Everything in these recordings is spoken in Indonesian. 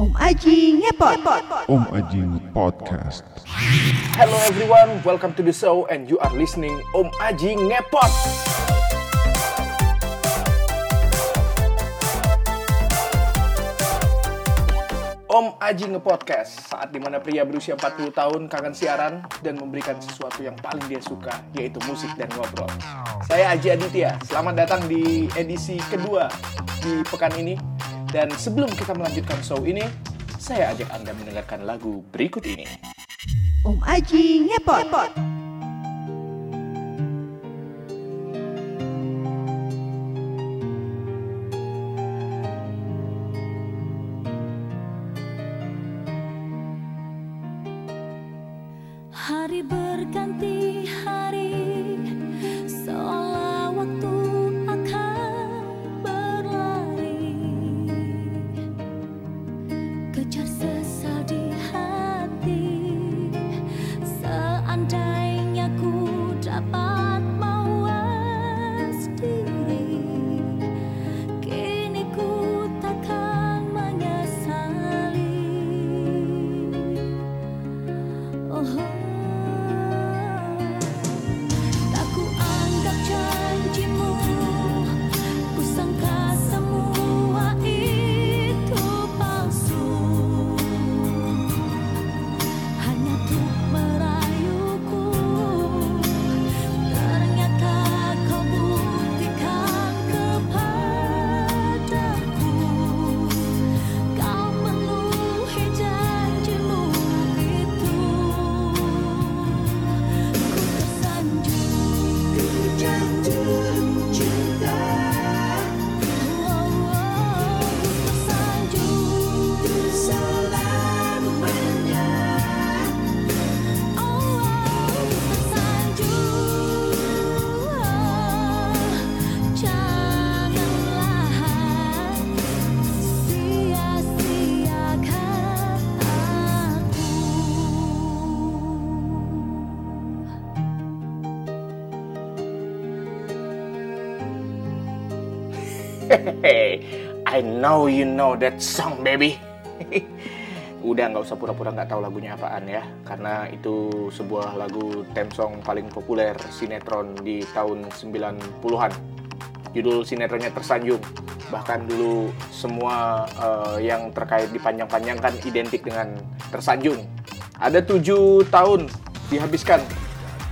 Om Aji ngepot. Om Aji Podcast. Hello everyone, welcome to the show and you are listening Om Aji Ngepot. Om Aji Ngepodcast, saat di mana pria berusia 40 tahun kangen siaran dan memberikan sesuatu yang paling dia suka, yaitu musik dan ngobrol. Saya Aji Aditya, selamat datang di edisi kedua di pekan ini. Dan sebelum kita melanjutkan show ini, saya ajak Anda mendengarkan lagu berikut ini. Om Aji ngepot. Hari I know you know that song, baby. Udah nggak usah pura-pura nggak tahu lagunya apaan ya, karena itu sebuah lagu theme song paling populer sinetron di tahun 90-an. Judul sinetronnya Tersanjung. Bahkan dulu semua eh, yang terkait dipanjang-panjangkan identik dengan Tersanjung. Ada tujuh tahun dihabiskan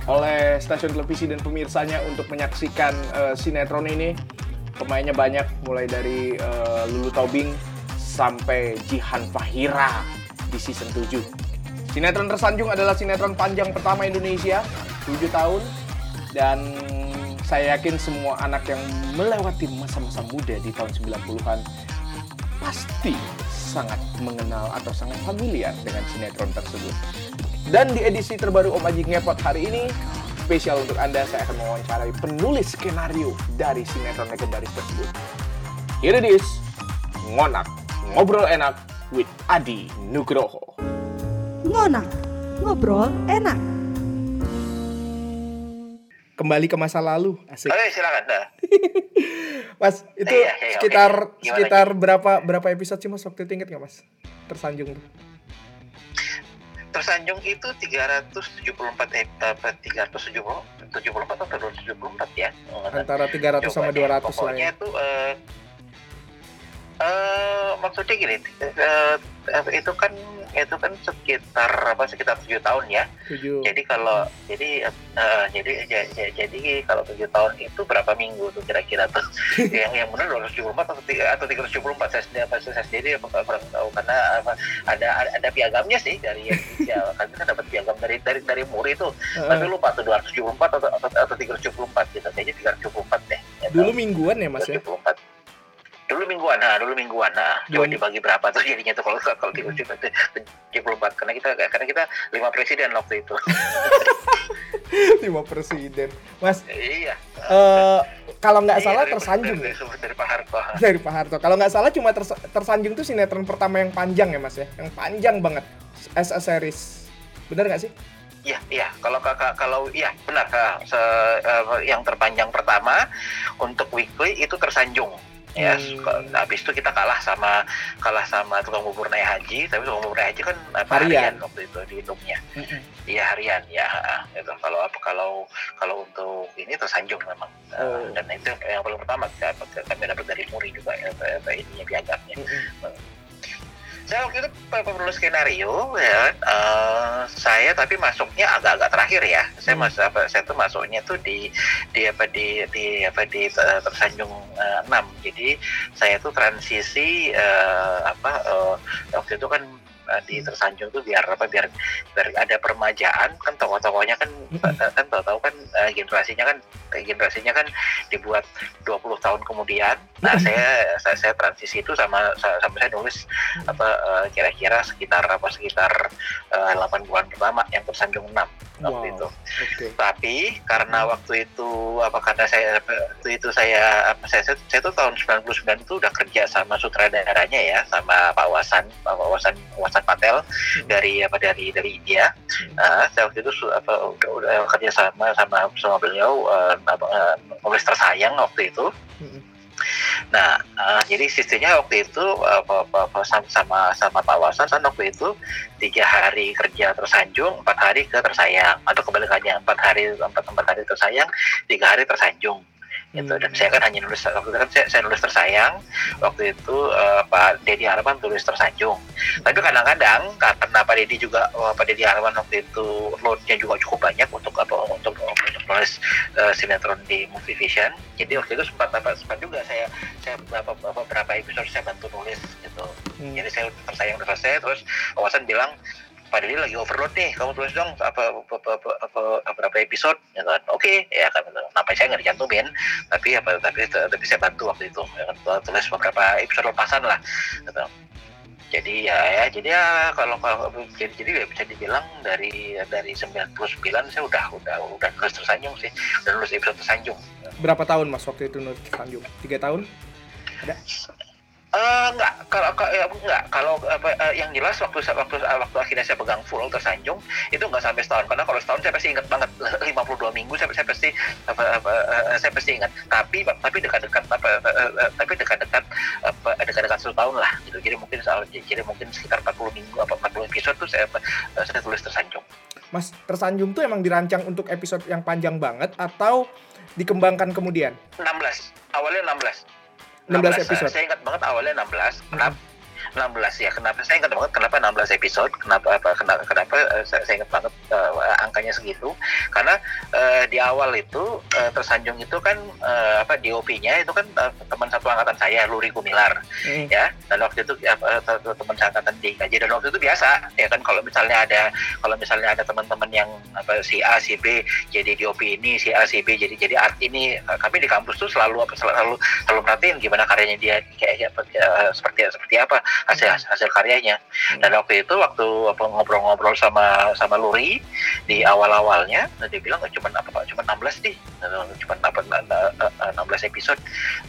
oleh stasiun televisi dan pemirsanya untuk menyaksikan eh, sinetron ini pemainnya banyak mulai dari eh, Lulu Tobing sampai Jihan Fahira di season 7. Sinetron Tersanjung adalah sinetron panjang pertama Indonesia, 7 tahun dan saya yakin semua anak yang melewati masa-masa muda di tahun 90-an pasti sangat mengenal atau sangat familiar dengan sinetron tersebut. Dan di edisi terbaru Om Aji Ngepot hari ini, spesial untuk Anda, saya akan mewawancarai penulis skenario dari sinetron legendaris tersebut. Here it is, Ngonak, Ngobrol Enak with Adi Nugroho. Ngonak. Ngobrol enak. Kembali ke masa lalu, asik. Oke silakan dah. Mas, itu Iya, iya, oke. sekitar Gimana, sekitar berapa berapa episode sih Mas waktu itu inget nggak Mas? Tersanjung tuh. Tersanjung itu 374 eh, apa 370 74 atau 274 ya. Antara 300 sama 200 Coba deh, lah Pokoknya ya. itu eh eh, maksudnya gini, eh, itu kan itu kan sekitar apa sekitar tujuh tahun ya. 7. Jadi kalau jadi eh, jadi ja- ja- jadi kalau tujuh tahun itu berapa minggu tuh kira-kira tuh yang yang benar 274 atau tiga atau 374 saya sendiri apa saya sendiri kurang tahu karena apa, ada ada, piagamnya sih dari inisial kan kita dapat piagam dari dari dari Muri itu tapi lupa tuh 274 atau atau, atau 374 gitu kayaknya 374 deh gitu. Dulu mingguan ya Mas ya? 374 dulu mingguan nah dulu mingguan nah coba Dulu- dibagi berapa tuh jadinya tuh kalau kalau 374 karena kita karena kita lima presiden waktu itu Lima presiden. Mas, iya eh kalau nggak Iya, salah dari- tersanjung dari, dari, dari Pak Harto dari Pak Harto. Kalau nggak salah cuma Tersa- tersanjung tuh sinetron pertama yang panjang ya Mas ya, yang panjang banget as a series. Bener nggak sih? Iya, iya. Kalau kakak kalau iya benar Kak. Se- eh, yang terpanjang pertama untuk weekly itu tersanjung. Ya Hmm. Ko- habis itu kita kalah sama kalah sama tukang bubur naik haji tapi tukang bubur naik haji kan apa, Harian. waktu itu dihitungnya Mm-mm. iya harian ya itu kalau apa kalau kalau untuk ini tersanjung memang Eh, Oh. dan itu yang paling pertama kita dapat- kami dapat dari Muri juga ya ininya piagamnya Mm-mm. Saya waktu itu pe- pe- penulis skenario ya eh, saya tapi masuknya agak-agak terakhir ya saya Hmm. masuk apa saya tuh masuknya tuh di di apa di di apa di eh, tersanjung eh, 6 jadi saya tuh transisi eh, apa eh, waktu itu kan eh, di tersanjung tuh biar apa biar biar ada permajaan. Kan tokoh-tokohnya kan eh, kan tahu-tahu kan eh, generasinya kan eh, generasinya kan dibuat 20 tahun kemudian. Nah saya saya, saya transisi itu sama sama saya nulis apa kira-kira sekitar apa sekitar eh, 8 bulan pertama yang tersanjung 6 waktu Wow. itu. Oke. Tapi karena waktu itu apa karena saya waktu itu saya apa saya saya, saya tuh tahun 99 itu udah kerja sama sutradaranya ya sama Pak Wasan Pak Wasan Wasan Patel dari apa dari dari India. Nah, saya waktu itu apa udah, udah kerja sama sama sama beliau eh, apa, nulis tersayang waktu itu. Mm-mm. Nah, eh, jadi sistemnya waktu itu apa, sama sama Pak Wasan kan waktu itu tiga hari kerja tersanjung, empat hari ke tersayang, atau kebalikannya empat hari empat empat hari tersayang, tiga hari tersanjung. Gitu. Dan saya kan hanya nulis waktu itu kan saya, saya nulis tersayang, waktu itu eh, Pak Dedi Harman tulis tersanjung. Tapi kadang-kadang karena Pak Dedi juga eh, Pak Dedi Harman waktu itu loadnya juga cukup banyak untuk apa untuk, untuk nulis eh, sinetron di Movie Vision. Jadi waktu itu sempat apa sempat juga saya saya beberapa beberapa, episode saya bantu nulis gitu. Hmm. Jadi saya tersayang udah selesai terus Wawasan bilang Pak Dedi lagi overload nih, kamu tulis dong apa apa apa apa, apa, apa berapa episode ya kan? Oke, ya kan kenapa saya nggak dicantumin, tapi apa tapi tapi saya bantu waktu itu ya kan tulis beberapa episode lepasan lah gitu. Jadi ya, ya jadi ya kalau kalau jadi, jadi ya bisa dibilang dari dari 99 saya udah udah udah nulis tersanjung sih, udah nulis episode tersanjung. Berapa tahun Mas waktu itu nulis Tanjung? Tiga tahun? Eh enggak, kalau ya, enggak, kalau apa eh, yang jelas waktu waktu waktu akhirnya saya pegang full tersanjung itu enggak sampai setahun. Karena kalau setahun saya pasti ingat banget. 52 minggu saya, saya pasti apa, apa, eh, saya pasti ingat. Tapi tapi dekat-dekat apa eh, eh, tapi dekat-dekat apa dekat-dekat satu tahun lah gitu. Jadi mungkin soal jadi mungkin sekitar 40 minggu apa 40 episode tuh saya eh, saya tulis tersanjung. Mas Tersanjung tuh emang dirancang untuk episode yang panjang banget atau dikembangkan kemudian? 16 awalnya 16 16 episode. saya ingat banget awalnya 16 kenapa 16 ya. Kenapa saya ingat banget kenapa 16 episode kenapa apa kenapa, kenapa eh, saya, saya ingat banget eh, angkanya segitu. Karena eh, di awal itu eh, tersanjung itu kan eh, apa DOP-nya itu kan eh, teman satu angkatan saya Luri Gumilar Mm. ya. Dan waktu itu te- teman angkatan di gaji dan waktu itu biasa ya kan kalau misalnya ada kalau misalnya ada teman-teman yang apa si A si B jadi DOP ini si A si B jadi jadi art ini kami di kampus tuh selalu apa selalu selalu perhatiin gimana karyanya dia kayak apa, eh, seperti seperti apa hasil hasil karyanya. Dan waktu itu waktu apa, ngobrol-ngobrol sama sama Luri di awal-awalnya dia bilang cuma apa cuma 16 nih cuma eh, 16 episode.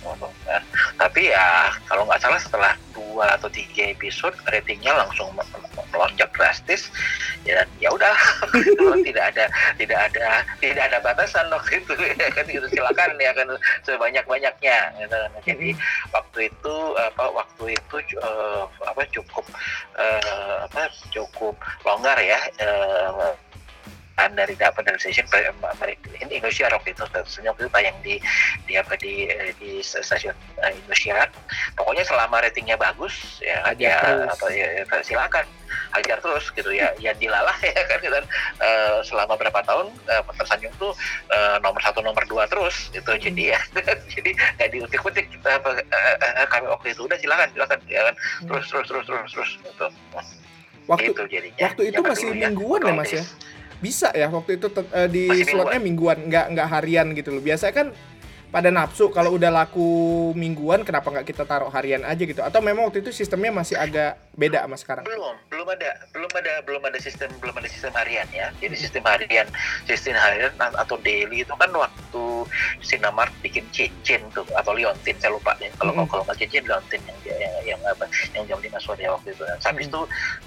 Ngomong, kan. tapi ya kalau nggak salah setelah dua atau tiga episode ratingnya langsung me- me- melonjak drastis. Ya dan ya udah tidak ada tidak ada tidak ada batasan waktu itu. Ya kan gitu. Silakan ya kan sebanyak banyaknya gitu. jadi waktu itu apa waktu itu eh, apa cukup eh, apa cukup longgar ya eh, kan dari dapat dari station ini Indonesia waktu itu waktu itu tayang di di apa di eh, di stasiun eh, Indonesia. Pokoknya selama ratingnya bagus ya Hajar ya apa ya, ya, silakan. Hajar terus gitu ya. Ya dilalah ya kan gitu Eh, selama berapa tahun eh, tersanjung tuh eh, nomor satu nomor dua terus gitu. Jadi ya jadi nggak diutik-utik kita apa eh, eh, kami waktu itu udah silakan silakan ya kan. Terus terus terus terus terus gitu. Waktu gitu jadinya. waktu itu Zaman masih dulu mingguan ya Mas ya? Bisa ya waktu itu eh, di Masih slotnya mingguan, nggak nggak harian gitu loh. Biasanya kan pada nafsu kalau udah laku mingguan kenapa nggak kita taruh harian aja gitu? Atau memang waktu itu sistemnya masih agak beda sama sekarang? belum belum ada belum ada belum ada sistem belum ada sistem harian ya jadi sistem harian sistem harian atau daily itu kan waktu waktu Sinamart bikin cincin tuh atau Liontin saya lupa deh kalau Mm-mm. kalau nggak cincin Liontin yang yang, yang apa yang jam 5 sore waktu itu habis Mm-mm. itu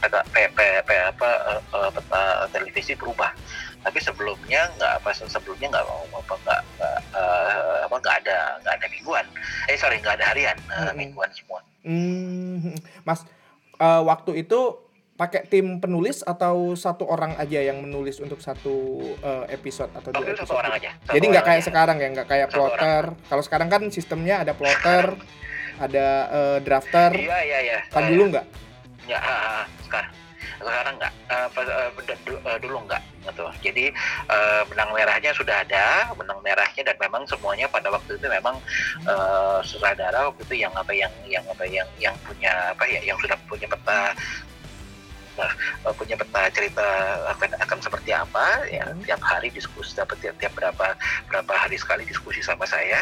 ada pe, pe, pe, apa eh, eh, peta televisi berubah tapi sebelumnya nggak apa sebelumnya nggak mau apa nggak nggak, eh, apa nggak ada nggak ada mingguan eh sorry nggak ada harian eh, Mm-mm. mingguan semua Hmm, Mas, eh, waktu itu pakai tim penulis atau satu orang aja yang menulis untuk satu eh, episode atau dua episode? satu orang aja Satu Jadi nggak kayak aja. sekarang ya, nggak kayak Satu plotter. Kalau sekarang kan sistemnya ada plotter, ada eh, drafter. iya iya iya Kan Eh, dulu nggak? Ya, ah, sekarang sekarang enggak, Eh, pas, eh, beda- du- eh, dulu enggak gitu. Jadi eh, benang merahnya sudah ada, benang merahnya dan memang semuanya pada waktu itu memang eh, sutradara waktu itu yang apa yang yang apa yang yang punya apa ya yang sudah punya peta eh, punya peta cerita akan akan seperti apa ya Hmm. tiap hari diskusi dapat tiap, tiap berapa berapa hari sekali diskusi sama saya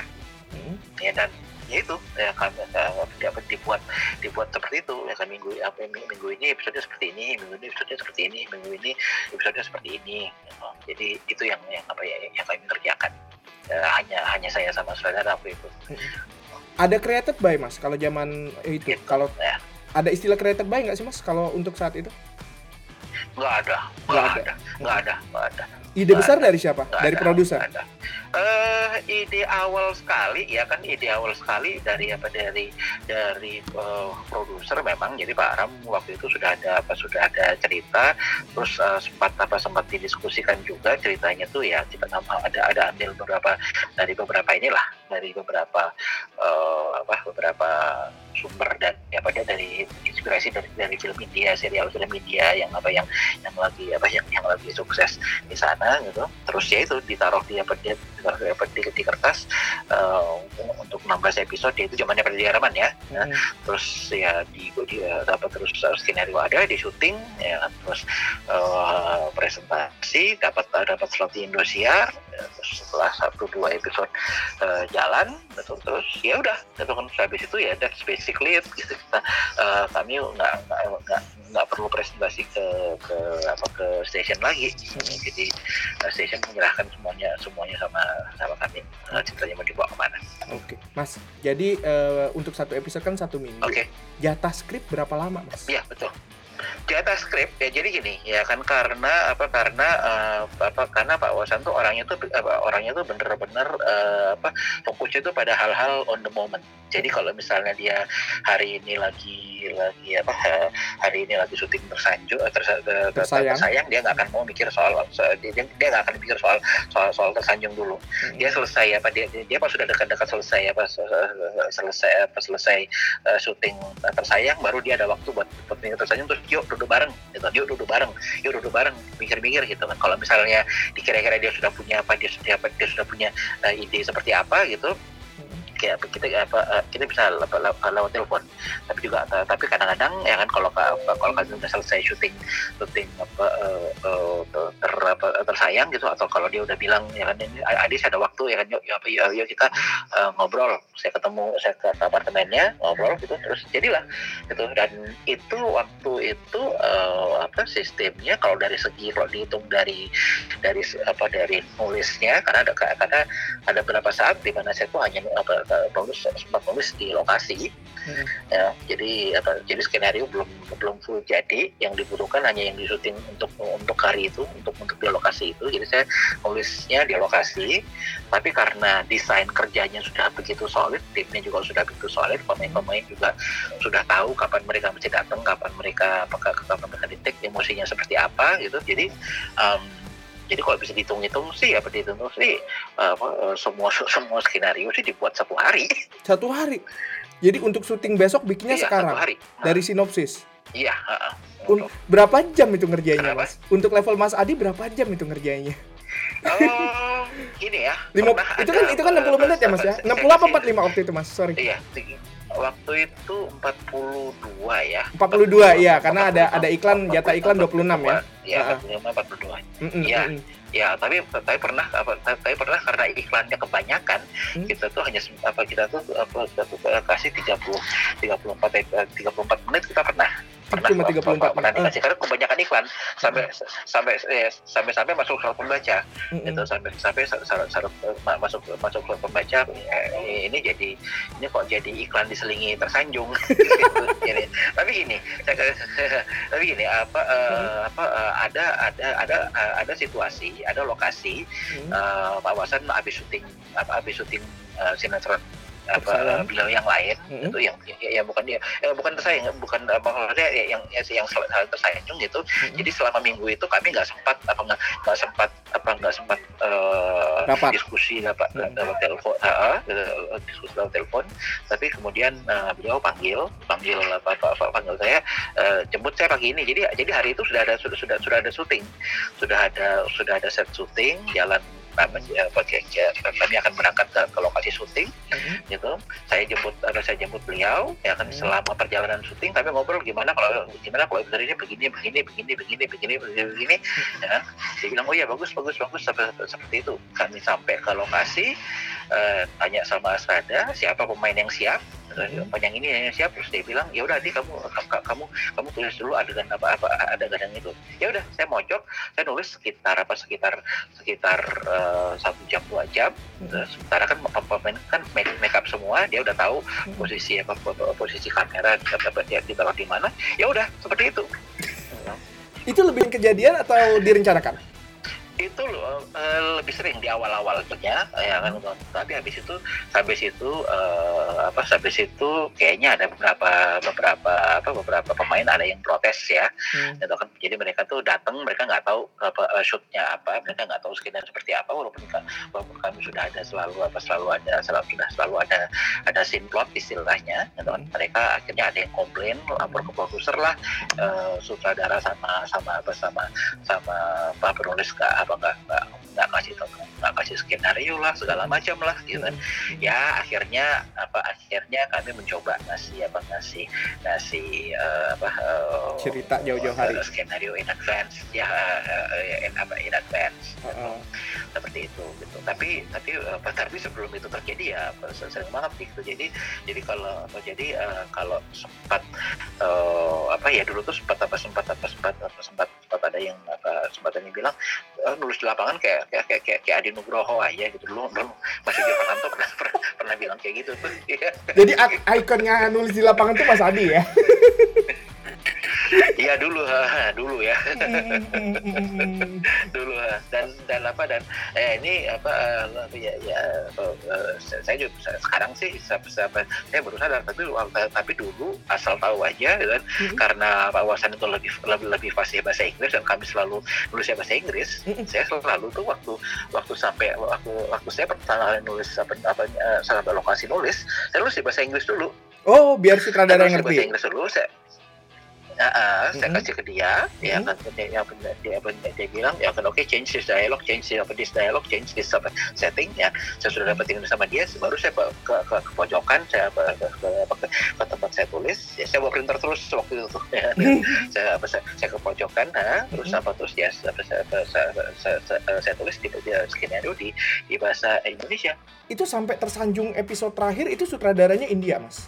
Hmm. ya dan ya itu ya kan eh, dapat dibuat dibuat seperti itu ya kan minggu apa minggu, minggu ini episode seperti ini minggu ini episode seperti ini minggu ini episode seperti ini gitu. jadi itu yang yang apa ya yang kami kerjakan Eh, hanya hanya saya sama saudara waktu itu Ada created by Mas kalau zaman itu. Gitu. Kalau ya ada istilah created by nggak sih Mas kalau untuk saat itu? nggak ada Nggak ada. ada nggak ada nggak ada Ide besar Nggak dari siapa? Nggak Dari ada, produser. nggak ada. Eh, ide awal sekali ya kan ide awal sekali dari apa dari dari eh, produser memang jadi Pak Aram waktu itu sudah ada apa sudah ada cerita terus eh, sempat apa sempat didiskusikan juga ceritanya tuh ya kita ada ada ambil beberapa dari beberapa inilah dari beberapa eh, apa beberapa sumber dan ya pada dari inspirasi dari dari film India serial film India yang apa yang yang lagi apa yang yang lagi sukses di sana gitu. Terus ya itu ditaruh di apa di, di, apa, di, di kertas eh, untuk 16 episode ya itu zamannya pada Haraman ya Nah, Hmm. terus ya di dia dapat terus uh, skenario ada di syuting ya kan. terus eh, presentasi dapat dapat slot di Indosiar ya, terus setelah satu dua episode eh, jalan gitu, terus ya udah kan habis itu ya that's basically it gitu kita eh, kami nggak nggak nggak perlu presentasi ke ke apa ke station lagi jadi eh, station menyerahkan semuanya semuanya sama sama kami Eh, ceritanya mau dibawa ke mana Oke, Mas. Jadi eh, untuk satu episode kan satu minggu. oke Jatah skrip berapa lama, Mas? Iya betul. Di atas skrip ya jadi gini ya kan karena apa karena eh, apa karena Pak Wasan tuh orangnya tuh apa, orangnya tuh bener-bener eh, apa fokusnya tuh pada hal-hal on the moment. Jadi kalau misalnya dia hari ini lagi lagi apa hari ini lagi syuting tersanjung eh, tersa- ter- ter- Tersayang. tersayang dia nggak akan mau mikir soal soal- dia dia nggak akan mikir soal soal soal tersanjung dulu Hmm. dia selesai apa dia dia, pas sudah dekat-dekat selesai apa se- se- selesai apa selesai uh, syuting uh, tersayang baru dia ada waktu buat buat mikir tersayang terus yuk duduk bareng gitu. Yuk duduk bareng yuk duduk bareng mikir-mikir gitu. Kan kalau misalnya dikira-kira dia sudah punya apa dia sudah dia sudah punya uh, ide seperti apa gitu kayak apa, kita apa uh, kita bisa lewat, telepon. Tapi juga uh, tapi kadang-kadang ya kan kalau ka- kalau kami udah selesai syuting syuting apa uh, ter, apa, tersayang gitu atau kalau dia udah bilang ya kan ini Adis ada waktu ya kan yuk yuk, yuk, yuk kita uh, ngobrol. Saya ketemu saya ke apartemennya ngobrol gitu terus jadilah gitu. Dan itu waktu itu uh, apa sistemnya kalau dari segi kalau dihitung dari dari apa dari nulisnya karena ada karena ada beberapa saat di mana saya tuh hanya apa nulis sempat nulis di lokasi. Hmm. ya jadi apa jadi skenario belum belum full jadi. Yang dibutuhkan hanya yang disuting untuk untuk hari itu untuk untuk di lokasi itu. Jadi saya nulisnya di lokasi. Tapi karena desain kerjanya sudah begitu solid timnya juga sudah begitu solid pemain-pemain juga sudah tahu kapan mereka mesti datang kapan mereka apakah kapan mereka di take emosinya seperti apa gitu. Jadi um, jadi kalau bisa dihitung-hitung sih apa dihitung sih apa, eh, semua semua skenario sih dibuat satu hari Satu hari. Jadi untuk syuting besok bikinnya Iya, sekarang satu hari dari sinopsis. iya heeh. Un- berapa jam itu ngerjainnya, Kenapa? Mas? Untuk level Mas Adi berapa jam itu ngerjainnya? Oh, ini ya. Lima, pernah itu kan itu kan 60 menit ya, Mas ya? 60 apa 45 waktu itu, Mas? Sorry. Iya. Waktu itu 42 ya. 42 iya, karena ada ada iklan jatah iklan 26 ya. Iya, ah. 45 42. Mm-mm, Iya. mm-mm. Ya, tapi tapi pernah apa tapi pernah karena iklannya kebanyakan, Hmm. kita tuh hanya apa kita tuh apa kita tuh eh, kasih 30 34 eh, 34 menit kita pernah. Pernah Cuma 34 pernah menit. dikasih karena kebanyakan iklan sampai sampai eh, sampai sampai masuk surat pembaca Mm-mm. itu sampai sampai eh, ma- masuk masuk surat pembaca eh, ini jadi ini kok jadi iklan diselingi tersanjung gitu. Jadi, tapi gini saya- tapi gini apa eh, apa eh, ada ada ada eh, ada situasi ada lokasi Hmm. eh, Pak Wasan habis syuting apa habis syuting eh, sinetron apa Tersayang. beliau yang lain Hmm. itu yang ya, ya bukan dia eh, bukan tersayang bukan apa maksudnya ya, yang yang, yang sel- hal tersanjung gitu Hmm. jadi selama minggu itu kami nggak sempat apa nggak nggak sempat apa nggak sempat eh, Rapat. diskusi apa Hmm. lewat telepon eh, diskusi lewat telepon tapi kemudian eh, beliau panggil panggil apa apa, apa panggil saya eh, jemput saya pagi ini jadi jadi hari itu sudah ada sudah sudah sudah ada syuting sudah ada sudah ada set syuting jalan ya, ya, kami akan berangkat ke, ke lokasi syuting Hmm. gitu. Saya jemput ada saya jemput beliau ya kan Hmm. selama perjalanan syuting kami ngobrol gimana kalau gimana kalau sebenarnya begini begini begini begini begini begini begini ya. Dia bilang oh ya bagus bagus bagus seperti, seperti itu. Kami sampai ke lokasi eh, tanya sama Asrada siapa pemain yang siap Hmm. pemain yang ini yang siap terus dia bilang ya udah nanti kamu ka- kamu kamu tulis dulu adegan apa apa adegan yang itu ya udah saya mojok saya nulis sekitar apa sekitar sekitar eh, satu jam dua jam Hmm. Nah, sementara kan pem- pemain kan make, make up semua dia udah tahu Hmm. posisi apa po- posisi kamera apa dia ditaruh di mana ya udah seperti itu Itu lebih kejadian atau direncanakan? Itu loh, eh, lebih sering di awal-awalnya ya kan tapi habis itu habis itu eh, apa habis itu kayaknya ada beberapa beberapa apa beberapa pemain ada yang protes ya. Hmm. gitu kan jadi mereka tuh datang mereka nggak tahu apa eh, shootnya apa mereka nggak tahu skenario seperti apa walaupun walaupun kami sudah ada selalu apa selalu ada selalu sudah selalu ada ada scene plot istilahnya gitu kan. Mereka akhirnya ada yang komplain lapor ke produser lah eh, sutradara sama sama apa sama sama apa penulis nggak apa nggak nggak nggak kasih nggak kasih skenario lah segala macam lah gitu kan. Ya akhirnya apa akhirnya kami mencoba ngasih apa ngasih ngasih eh, apa eh, Cerita jauh-jauh hari. eh, skenario in advance. Ya eh, eh, in, apa in advance Heeh. seperti itu gitu. Tapi tapi apa tapi sebelum itu terjadi ya sering banget gitu. Jadi jadi kalau jadi eh, kalau sempat eh, apa ya dulu tuh sempat apa sempat apa sempat apa sempat sempat ada yang apa sempat ada yang bilang "Eh, nulis di lapangan kayak kayak kayak kayak, kayak Adi Nugroho aja gitu dulu dulu masih Joko Tanto pernah, pernah pernah bilang kayak gitu tuh Iya. Jadi ik- ikonnya nulis di lapangan tuh Mas Adi ya. iya dulu ha, dulu ya Hmm. dulu ha. dan dan apa dan eh ini apa eh, ya ya eh, saya juga sekarang sih saya, saya, saya baru sadar tapi tapi dulu asal tahu aja gitu kan Mhm. karena Pak Wasan itu lebih lebih lebih fasih bahasa Inggris dan kami selalu nulisnya bahasa Inggris Mhm. saya selalu tuh waktu waktu sampai waktu waktu saya pertama kali nulis apa apa eh, sampai lokasi nulis saya nulis di bahasa Inggris dulu Oh, biar sutradara yang bahasa ngerti. Inggris dulu saya Ah, saya Mhm. kasih ke dia, ya Mhm. kan dia, ya, dia, benar, dia bilang ya kan oke change this dialogue, change this apa this dialogue, change this apa setting ya. Saya sudah dapat ini sama dia, baru saya ke, ke, ke, ke pojokan, saya ke, ke, ke, ke, ke tempat saya tulis, ya saya bawa printer terus waktu itu. Ya. saya, apa, saya, saya ke pojokan, ha, terus Mhm. apa terus ya apa, saya, apa, saya, saya, saya, saya tulis di, di skenario di di bahasa Indonesia. Itu sampai tersanjung episode terakhir itu sutradaranya India, Mas.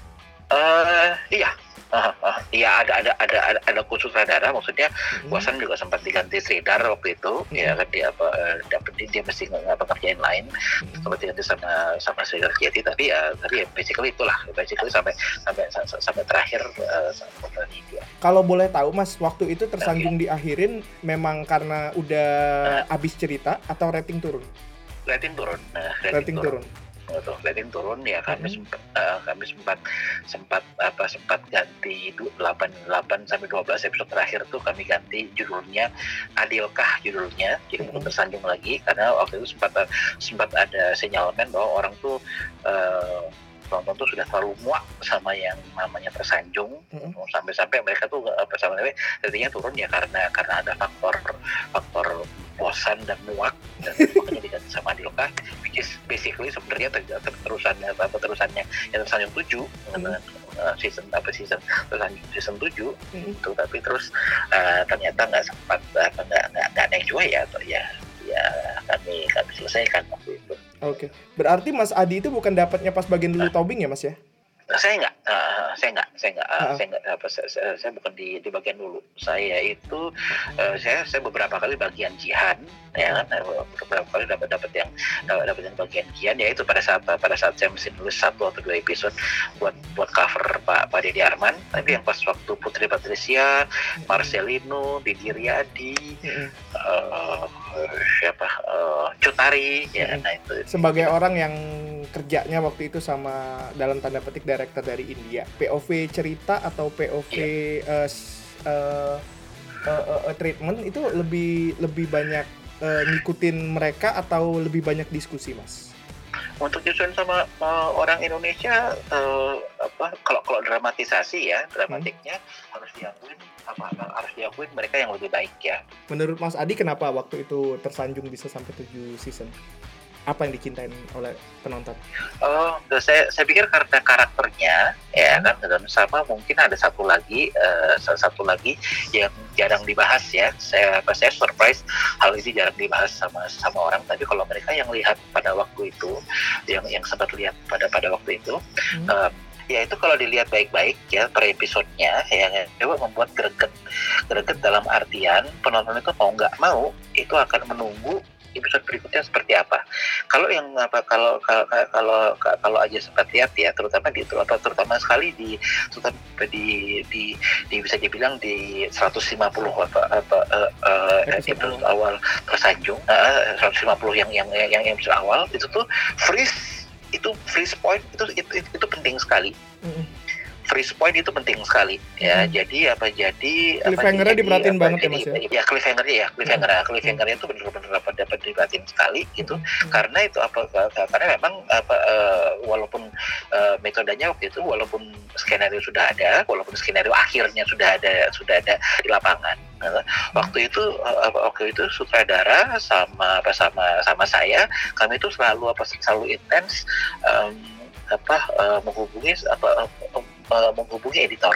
Eh iya. Ah, ah, iya ada ada ada ada, ada khusus sutradara maksudnya Hmm. Wasan juga sempat diganti Sridhar waktu itu. Ya kan dia apa eh, dapat dia mesti nggak apa kerjain lain. Sempat diganti sama sama Sridhar Jati tapi ya tapi ya basically itulah. Basically sampai sampai sampai, sampai terakhir sampai India. Kalau boleh tahu, Mas, waktu itu tersanjung diakhirin memang karena udah habis cerita atau rating turun? rating turun. Nah, Rating turun. Betul, rating turun ya kami Mhm. sempat eh, kami sempat sempat apa sempat ganti du- 8 8 sampai 12 episode terakhir tuh kami ganti judulnya Adilkah judulnya jadi Mhm. untuk tersandung lagi karena waktu itu sempat sempat ada sinyalemen bahwa orang tuh eh, penonton tuh sudah terlalu muak sama yang namanya tersanjung Mhm. sampai-sampai mereka tuh apa sama ratingnya turun ya karena karena ada faktor faktor bosan dan muak. Dan makanya diganti sama Adilkah which is basically sebenarnya ter- ter- terusannya apa terusannya yang tersanjung tujuh uh, season apa season tersanjung season tujuh Mhm. itu tapi terus uh, ternyata nggak sempat nggak nggak nggak naik juga ya atau ya ya kami kami selesaikan Oke. Berarti Mas Adi itu bukan dapatnya pas bagian dulu tobing ya, Mas ya? Saya nggak, eh, saya nggak, saya nggak, Ah. saya nggak, apa, saya, saya- saya bukan di, di bagian dulu. Saya itu, eh, saya, saya beberapa kali bagian jihan, ya kan, beberapa kali dapat dapat yang dapat dapat yang bagian jihan, ya itu pada saat pada saat saya mesti nulis satu atau dua episode buat buat cover Pak Pak Deddy Arman. Tapi yang pas waktu Putri Patricia, Marcelino, Didi Riyadi, eh, siapa, eh, Cutari, ya, nah itu. sebagai orang yang kerjanya waktu itu sama dalam tanda petik director dari India. POV cerita atau POV eh, s- eh, eh, eh, eh, treatment itu lebih lebih banyak eh, ngikutin mereka atau lebih banyak diskusi mas? Untuk disusun sama uh, orang Indonesia uh, apa kalau kalau dramatisasi ya dramatiknya harus diakuin apa harus diakuin mereka yang lebih baik ya. Menurut Mas Adi kenapa waktu itu tersanjung bisa sampai 7 season apa yang dicintain oleh penonton? Oh saya saya pikir karena karakternya ya kan dan sama mungkin ada satu lagi uh, salah satu lagi yang jarang dibahas ya. Saya apa saya surprise hal ini jarang dibahas sama sama orang. Tapi kalau mereka yang lihat pada waktu itu yang yang sempat lihat pada pada waktu itu Hmm. um, ya itu kalau dilihat baik-baik ya per episodenya ya coba membuat greget greget dalam artian penonton itu mau nggak mau itu akan menunggu episode berikutnya seperti apa. Kalau yang apa kalau kalau kalau kalau aja sempat lihat ya terutama di terutama, terutama sekali di terutama di di, di bisa dibilang di 150 apa apa eh, eh, Episode awal. tersanjung eh, 150 yang yang yang yang episode awal itu tuh freeze itu freeze point itu itu, itu, itu penting sekali. Mm-mm. Freeze point itu penting sekali ya Hmm. jadi apa jadi apa, Cliffhanger-nya jadi- diperhatiin apa, banget ya, jadi- Mas, ya? Hmm. ya cliffhanger-nya ya cliffhanger cliffhanger-nya itu benar-benar dapat dapat diperhatiin sekali gitu Hmm. karena itu apa karena memang apa eh, walaupun eh, metodenya waktu itu walaupun skenario sudah ada walaupun skenario akhirnya sudah ada sudah ada di lapangan Nah, waktu itu eh, apa, waktu itu sutradara sama apa sama sama saya kami itu selalu apa selalu intens em, apa eh, menghubungi apa eh, eh, menghubungi editor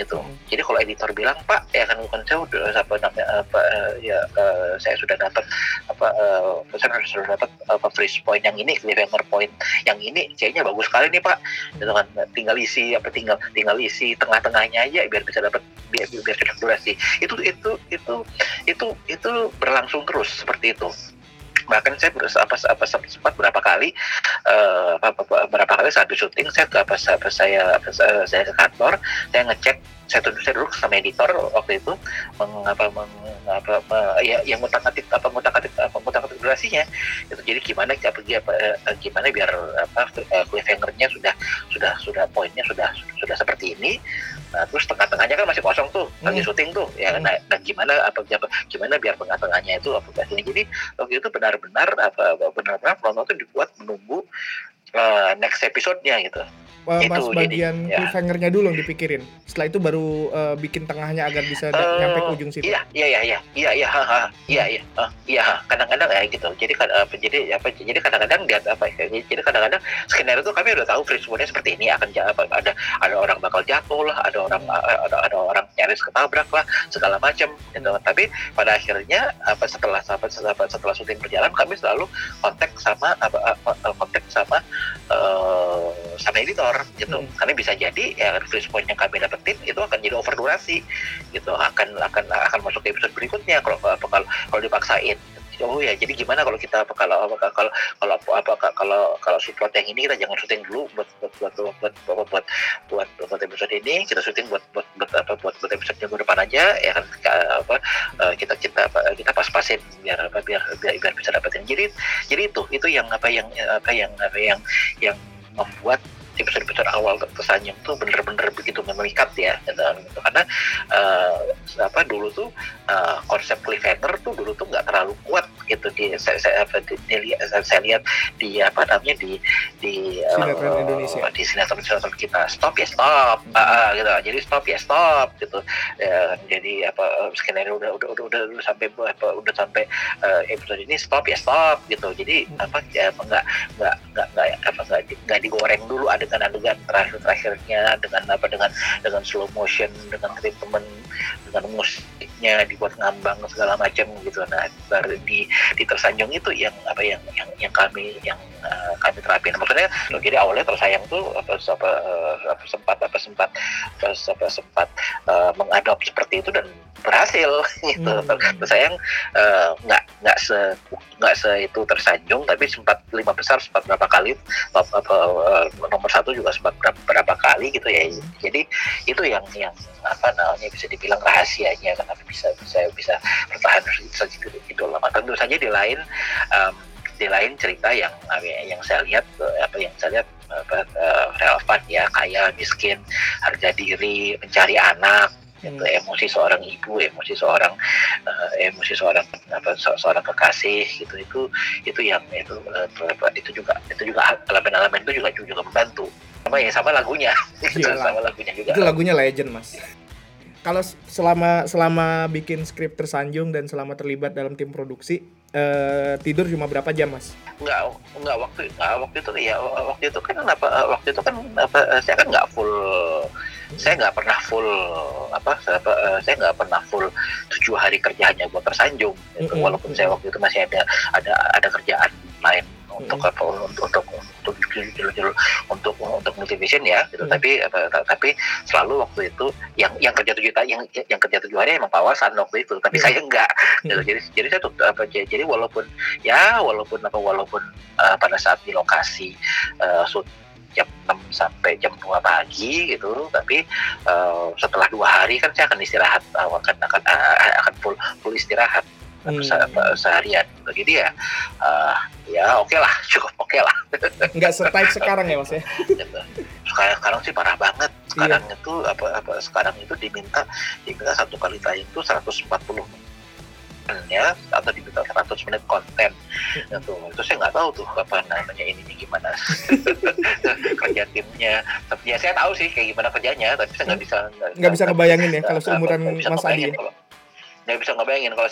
gitu. Hmm. jadi kalau editor bilang pak ya kan bukan saya udah apa namanya apa eh, ya eh, saya sudah dapat apa eh, saya sudah dapat apa freeze point yang ini cliffhanger point yang ini kayaknya bagus sekali nih pak. Gitu kan tinggal isi apa tinggal tinggal isi tengah-tengahnya aja biar bisa dapat biar biar cocok durasi. Itu itu itu itu itu berlangsung terus seperti itu bahkan saya berusaha apa apa sempat berapa kali apa- berapa kali saat syuting saya apa, apa saya apa, saya ke kantor saya ngecek saya tuh saya duduk sama editor waktu itu mengapa mengapa ya yang ngutak atik apa ngutak atik apa ngutak atik durasinya. Itu jadi gimana apa, apa eh, gimana biar apa eh, cliffhanger-nya sudah sudah sudah poinnya sudah sudah seperti ini Nah, terus tengah-tengahnya kan masih kosong tuh, lagi Hmm. syuting tuh, ya. Hmm. Nah, nah, gimana apa gimana biar tengah-tengahnya itu apa ini. Jadi waktu itu benar-benar apa benar-benar tuh dibuat menunggu eh, next episode-nya gitu. Eh, Itu Mas jadi, bagian ya. cliffhanger-nya dulu yang dipikirin. Setelah itu baru eh, bikin tengahnya agar bisa Eh, nyampe ke ujung situ. Iya, iya, iya, iya, iya, iya, ha, ha, iya, iya, ah, iya, kadang-kadang ya gitu. Jadi apa jadi apa jadi kadang-kadang dia apa ya, jadi kadang-kadang skenario itu kami udah tahu free seperti ini akan apa, ada ada orang bakal jatuh lah, ada orang ada, ada orang nyaris ketabrak lah, segala macam gitu. Tapi pada akhirnya apa setelah setelah setelah, setelah syuting berjalan kami selalu kontak sama apa, apa kontak sama eh, sama editor gitu. Hmm. Karena bisa jadi ya freeze point yang kami dapetin itu akan jadi over durasi gitu akan akan akan masuk ke episode berikutnya kalau kalau kalau dipaksain oh ya jadi gimana kalau kita apa kalau apa kalau kalau apa kalau kalau support yang ini kita jangan syuting dulu buat buat buat buat buat buat buat, buat, buat episode ini kita syuting buat buat buat apa buat buat episode minggu depan aja ya kan Ka- apa eh, kita kita kita pas-pasin biar apa biar biar, biar bisa dapetin jadi jadi itu itu yang apa yang apa yang apa yang yang membuat episode-episode awal tersanjung tuh bener-bener begitu memikat ya gitu. Gitu. karena eh, apa dulu tuh eh, konsep cliffhanger tuh dulu tuh nggak terlalu kuat gitu di saya, saya, apa, di, di- saya, saya lihat di apa namanya di di Indonesia. di sinetron sinetron kita stop ya stop Ah, ah, gitu jadi stop ya stop gitu Ya, jadi apa skenario udah udah udah udah, udah sampai apa udah sampai eh, episode ini stop ya stop gitu jadi apa ya nggak nggak nggak nggak apa nggak di- nggak digoreng dulu adegan-adegan terakhir terakhirnya dengan apa dengan dengan slow motion dengan treatment dengan musiknya dibuat ngambang segala macam gitu. Nah baru di di tersanjung itu yang apa yang yang yang kami yang uh, kami terapin. Maksudnya jadi awalnya tersayang tuh apa apa, apa sempat apa sempat apa, apa sempat eh, mengadop seperti itu dan berhasil gitu. Hmm. tersayang eh, nggak nggak se nggak se itu tersanjung tapi sempat lima besar sempat berapa kali nomor satu juga sempat berapa, berapa kali gitu ya. Jadi itu yang yang apa namanya bisa dibilang rahasianya kenapa bisa bisa bisa bertahan segitu gitu lama tentu saja di lain em, di lain cerita yang yang saya lihat eh, apa yang saya lihat apa, eh, relevan ya kaya miskin harga diri mencari anak Hmm. itu emosi seorang ibu emosi seorang eh, emosi seorang apa se- seorang kekasih gitu itu itu yang itu eh, apa, itu juga itu juga elemen-elemen itu juga juga membantu sama ya sama lagunya Itu Iyalah. sama lagunya juga Itu lagunya legend, Mas. Kalau selama selama bikin skrip tersanjung dan selama terlibat dalam tim produksi, eh, tidur cuma berapa jam, Mas? nggak nggak waktu nggak waktu itu ya waktu itu kan apa waktu itu kan apa saya kan nggak full saya nggak pernah full apa eh, saya nggak pernah full tujuh hari kerja hanya buat tersanjung gitu. Mm-mm. walaupun saya waktu itu masih ada ada ada kerjaan lain untuk apa untuk untuk untuk untuk untuk untuk multivision ya gitu Mm. tapi apa, ta- tapi selalu waktu itu yang yang kerja tujuh yang yang kerja tujuh hari emang pawasan waktu itu tapi Mm. saya enggak gitu. Mm. jadi jadi saya tuh apa jadi walaupun ya walaupun apa walaupun uh, pada saat di lokasi uh, jam 6 sampai jam 2 pagi gitu tapi uh, setelah dua hari kan saya akan istirahat uh, akan akan uh, akan full full istirahat Hmm. se- seharian gitu. jadi ya uh, ya oke lah cukup oke lah Nggak setight sekarang ya, Mas ya? gitu. sekarang sekarang sih parah banget sekarang Iya. itu apa apa sekarang itu diminta diminta satu kali tayang itu 140 ya atau diminta 100 menit konten gitu. itu saya nggak tahu tuh apa namanya ininya gimana kerja timnya tapi ya saya tahu sih kayak gimana kerjanya tapi saya nggak bisa Nggak bisa ngebayangin ya kalau seumuran Mas Adi nggak bisa ngebayangin kalau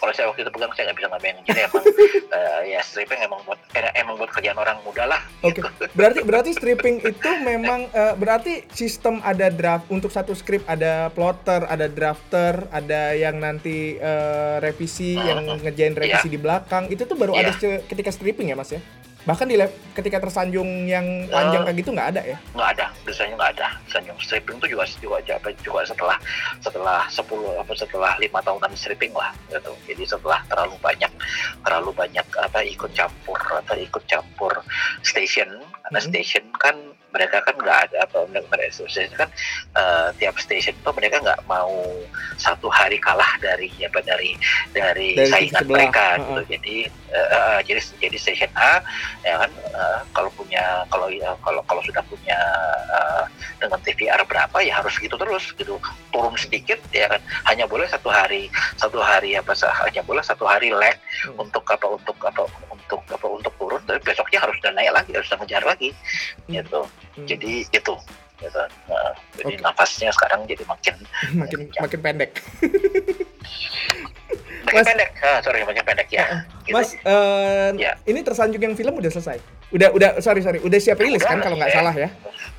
kalau saya waktu itu pegang saya nggak bisa ngebayangin jadi emang eh, ya stripping emang buat eh, emang buat kerjaan orang muda lah Oke, berarti berarti stripping itu memang eh, berarti sistem ada draft untuk satu skrip ada plotter, ada drafter, ada yang nanti eh, revisi, yang ngejain revisi di belakang. Itu tuh baru ada Iya. ketika stripping ya, Mas ya? Bahkan di lab- ketika tersanjung yang panjang Eh, kayak gitu nggak ada ya? nggak ada biasanya nggak ada biasanya stripping itu juga juga apa juga setelah setelah 10 apa setelah lima tahunan stripping lah gitu jadi setelah terlalu banyak terlalu banyak apa ikut campur atau ikut campur station karena Mhm. station kan mereka kan nggak ada apa mereka kan eh, tiap station itu mereka nggak mau satu hari kalah dari apa dari dari, Dari saingan sebelah, mereka uh-uh. gitu. Jadi eh, eh, jadi jadi station A ya kan eh, kalau punya kalau ya, kalau kalau sudah punya eh, dengan TVR berapa ya harus gitu terus gitu. Turun sedikit ya kan. Hanya boleh satu hari satu hari apa hanya boleh satu hari lag Hmm. untuk apa untuk apa untuk apa untuk turun. Tapi besoknya harus udah naik lagi harus udah ngejar lagi Hmm. gitu Hmm. jadi itu gitu. Nah, jadi Oke. nafasnya sekarang jadi makin makin makin pendek. Mas- pendek ah, sorry makin pendek ya gitu. Mas, eh, Ya. ini tersanjung yang film udah selesai. Udah udah sorry sorry, udah siap rilis Udah, kan kalau nggak ya. salah ya?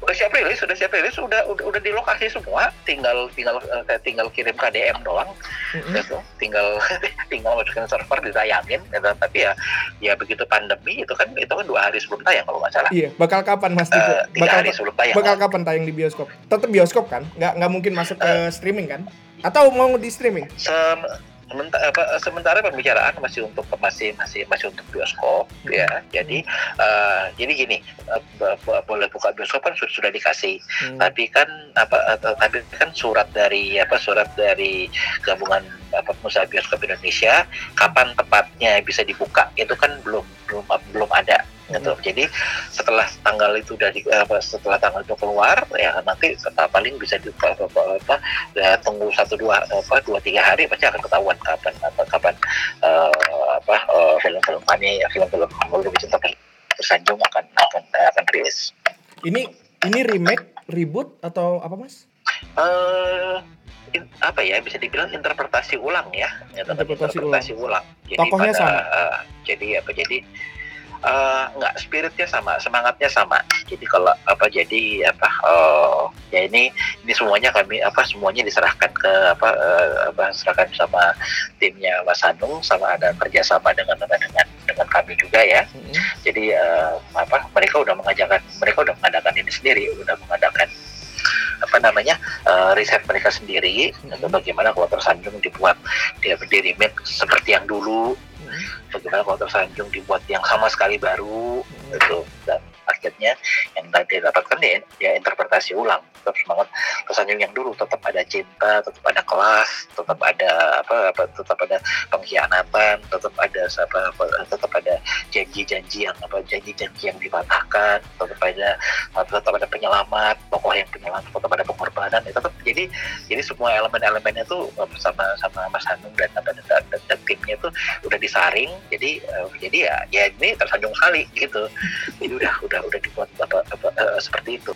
udah siap rilis sudah siap rilis udah udah, udah di lokasi semua tinggal tinggal eh, tinggal kirim KDM doang Mm-mm. gitu tinggal tinggal masukin server ditayangin gitu. tapi ya ya begitu pandemi itu kan itu kan dua hari sebelum tayang kalau nggak salah Iya, bakal kapan Mas Tiko? Eh, tiga bakal hari sebelum tayang bakal kapan tayang di bioskop? Tetap bioskop kan? Nggak nggak mungkin masuk ke Eh. streaming kan? Atau mau di streaming? Sem- sementara, apa, sementara pembicaraan masih untuk masih masih masih untuk bioskop Hmm. ya jadi eh, jadi gini bo- boleh buka bioskop kan sudah, sudah dikasih Hmm. tapi kan apa eh, tapi kan surat dari apa surat dari gabungan apa pengusaha bioskop Indonesia kapan tepatnya bisa dibuka itu kan belum belum belum ada gitu jadi setelah tanggal itu udah di, apa, setelah tanggal itu keluar ya nanti paling bisa di apa, apa, apa, ya, tunggu satu dua apa dua tiga hari pasti akan ketahuan kapan apa kapan eh, apa eh, film-film kami ya film-film lebih cinta tersanjung akan akan akan rilis Ini ini remake, reboot atau apa Mas? eh in- apa ya bisa dibilang interpretasi ulang ya, Ya, Interpretasi interpretasi ulang. Jadi Tokohnya pada, sama? eh, jadi apa jadi eh, nggak spiritnya sama semangatnya sama jadi kalau apa jadi apa eh, ya ini ini semuanya kami apa semuanya diserahkan ke apa eh, apa serahkan sama timnya Mas Hanung sama ada kerjasama dengan dengan dengan kami juga ya Mm-mm. jadi eh, apa mereka udah mengajarkan mereka udah mengadakan ini sendiri udah mengadakan apa namanya eh, riset mereka sendiri untuk bagaimana kalau tersanjung dibuat dia berdiri seperti yang dulu. Bagaimana kalau tersanjung dibuat yang sama sekali baru Mm-mm. itu dan akhirnya yang tadi dapatkan ya, ya interpretasi ulang. Tetap semangat. Tersanjung yang dulu tetap ada cinta tetap ada kelas tetap ada apa, apa tetap ada pengkhianatan tetap ada apa, apa tetap ada janji-janji yang apa janji-janji yang dipatahkan tetap ada tetap ada penyelamat tokoh yang penyelamat tetap ada pengorbanan. Ya, tetap jadi jadi semua elemen-elemennya tuh sama sama Mas Hanung dan dan, dan, dan, dan timnya tuh udah disaring. Jadi eh, jadi ya ya ini tersanjung sekali gitu. Jadi udah udah udah dibuat apa, apa, eh, seperti itu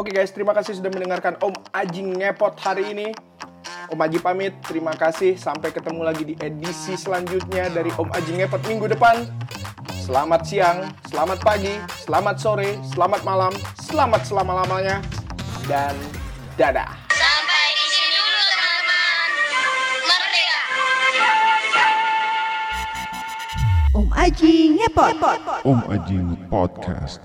Oke guys, terima kasih sudah mendengarkan Om Aji ngepot hari ini. Om Aji pamit, terima kasih. Sampai ketemu lagi di edisi selanjutnya dari Om Aji ngepot minggu depan. Selamat siang, selamat pagi, selamat sore, selamat malam, selamat selama-lamanya, dan dadah. Om Aji ngepot. Om Ajing Podcast.